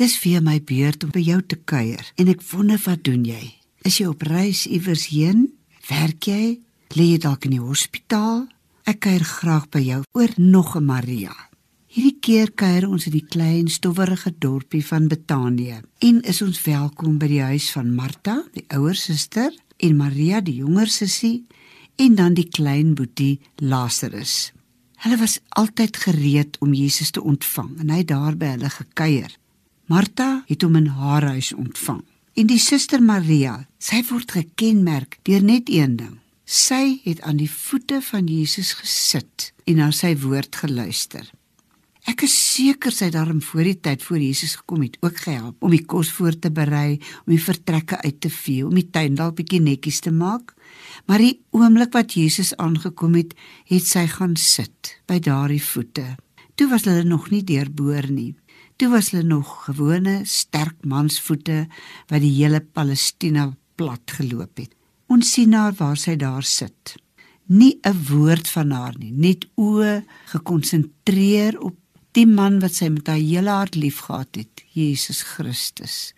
Dis vir my beurt om by jou te kuier en ek wonder wat doen jy? Is jy op reis iewers heen? Werk jy? Lê jy dalk in die hospitaal? Ek kuier graag by jou oor nog 'n Maria. Hierdie keer kuier ons in die klein stowwerige dorpie van Betanië en is ons welkom by die huis van Martha, die ouer suster, en Maria, die jonger sussie, en dan die klein boetie Lazarus. Hulle was altyd gereed om Jesus te ontvang en hy daar by hulle gekuier. Martha het hom in haar huis ontvang. En die suster Maria, sy word gekenmerk deur net een ding. Sy het aan die voete van Jesus gesit en na sy woord geluister. Ek is seker sy het daarom voor die tyd voor Jesus gekom het ook gehelp om die kos voor te berei, om die vertrekke uit te vee, om die tuin dalk bietjie netjies te maak. Maar die oomblik wat Jesus aangekom het, het sy gaan sit by daardie voete. Toe was hulle nog nie deurboor nie. Toe was hulle nog gewone sterk mansvoete wat die hele Palestina plat geloop het. Ons sien haar waar sy daar sit. Nie 'n woord van haar nie, net oë gekonsentreer op die man wat sy met haar hele hart liefgehad het, Jesus Christus.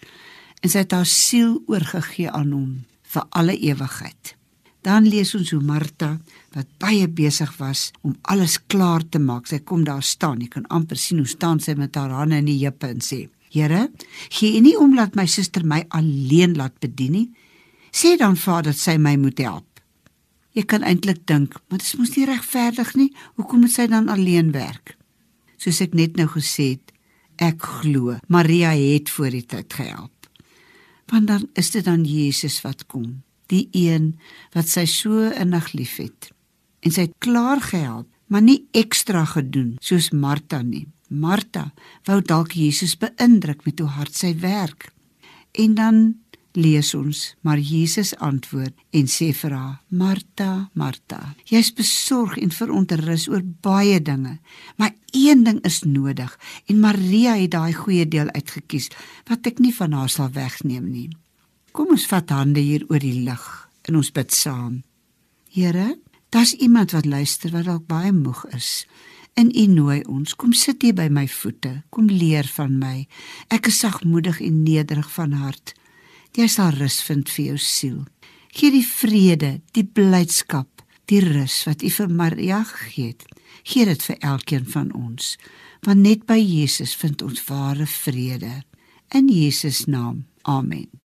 En sy het haar siel oorgegee aan hom vir alle ewigheid. Dan lees ons hoe Martha wat baie besig was om alles klaar te maak. Sy kom daar staan. Jy kan amper sien hoe staan sy met haar hande in die heupe en sê: "Here, gee U nie om dat my suster my alleen laat bedien nie. Sê dan Vader dat sy my moet help." Jy kan eintlik dink, maar dit is mos nie regverdig nie. Hoekom moet sy dan alleen werk? Soos ek net nou gesê het, ek glo Maria het voor die tyd gehelp. Want dan is dit dan Jesus wat kom die een wat sy so innig liefhet. En sy het klaar gehelp, maar nie ekstra gedoen soos Martha nie. Martha wou dalk Jesus beïndruk met hoe hard sy werk. En dan lees ons, maar Jesus antwoord en sê vir haar: "Martha, Martha, jy's besorg en veronterus oor baie dinge, maar een ding is nodig en Maria het daai goeie deel uitgekies wat ek nie van haar sal wegneem nie." Kom ons vat hande hier oor die lig en ons bid saam. Here, daar's iemand wat luister wat dalk baie moeg is. En U nooi ons, kom sit hier by my voete, kom leer van my. Ek is sagmoedig en nederig van hart. Jy sal rus vind vir jou siel. Gee die vrede, die blydskap, die rus wat U vir Maria gegee het. Gee dit vir elkeen van ons, want net by Jesus vind ons ware vrede. In Jesus naam. Amen.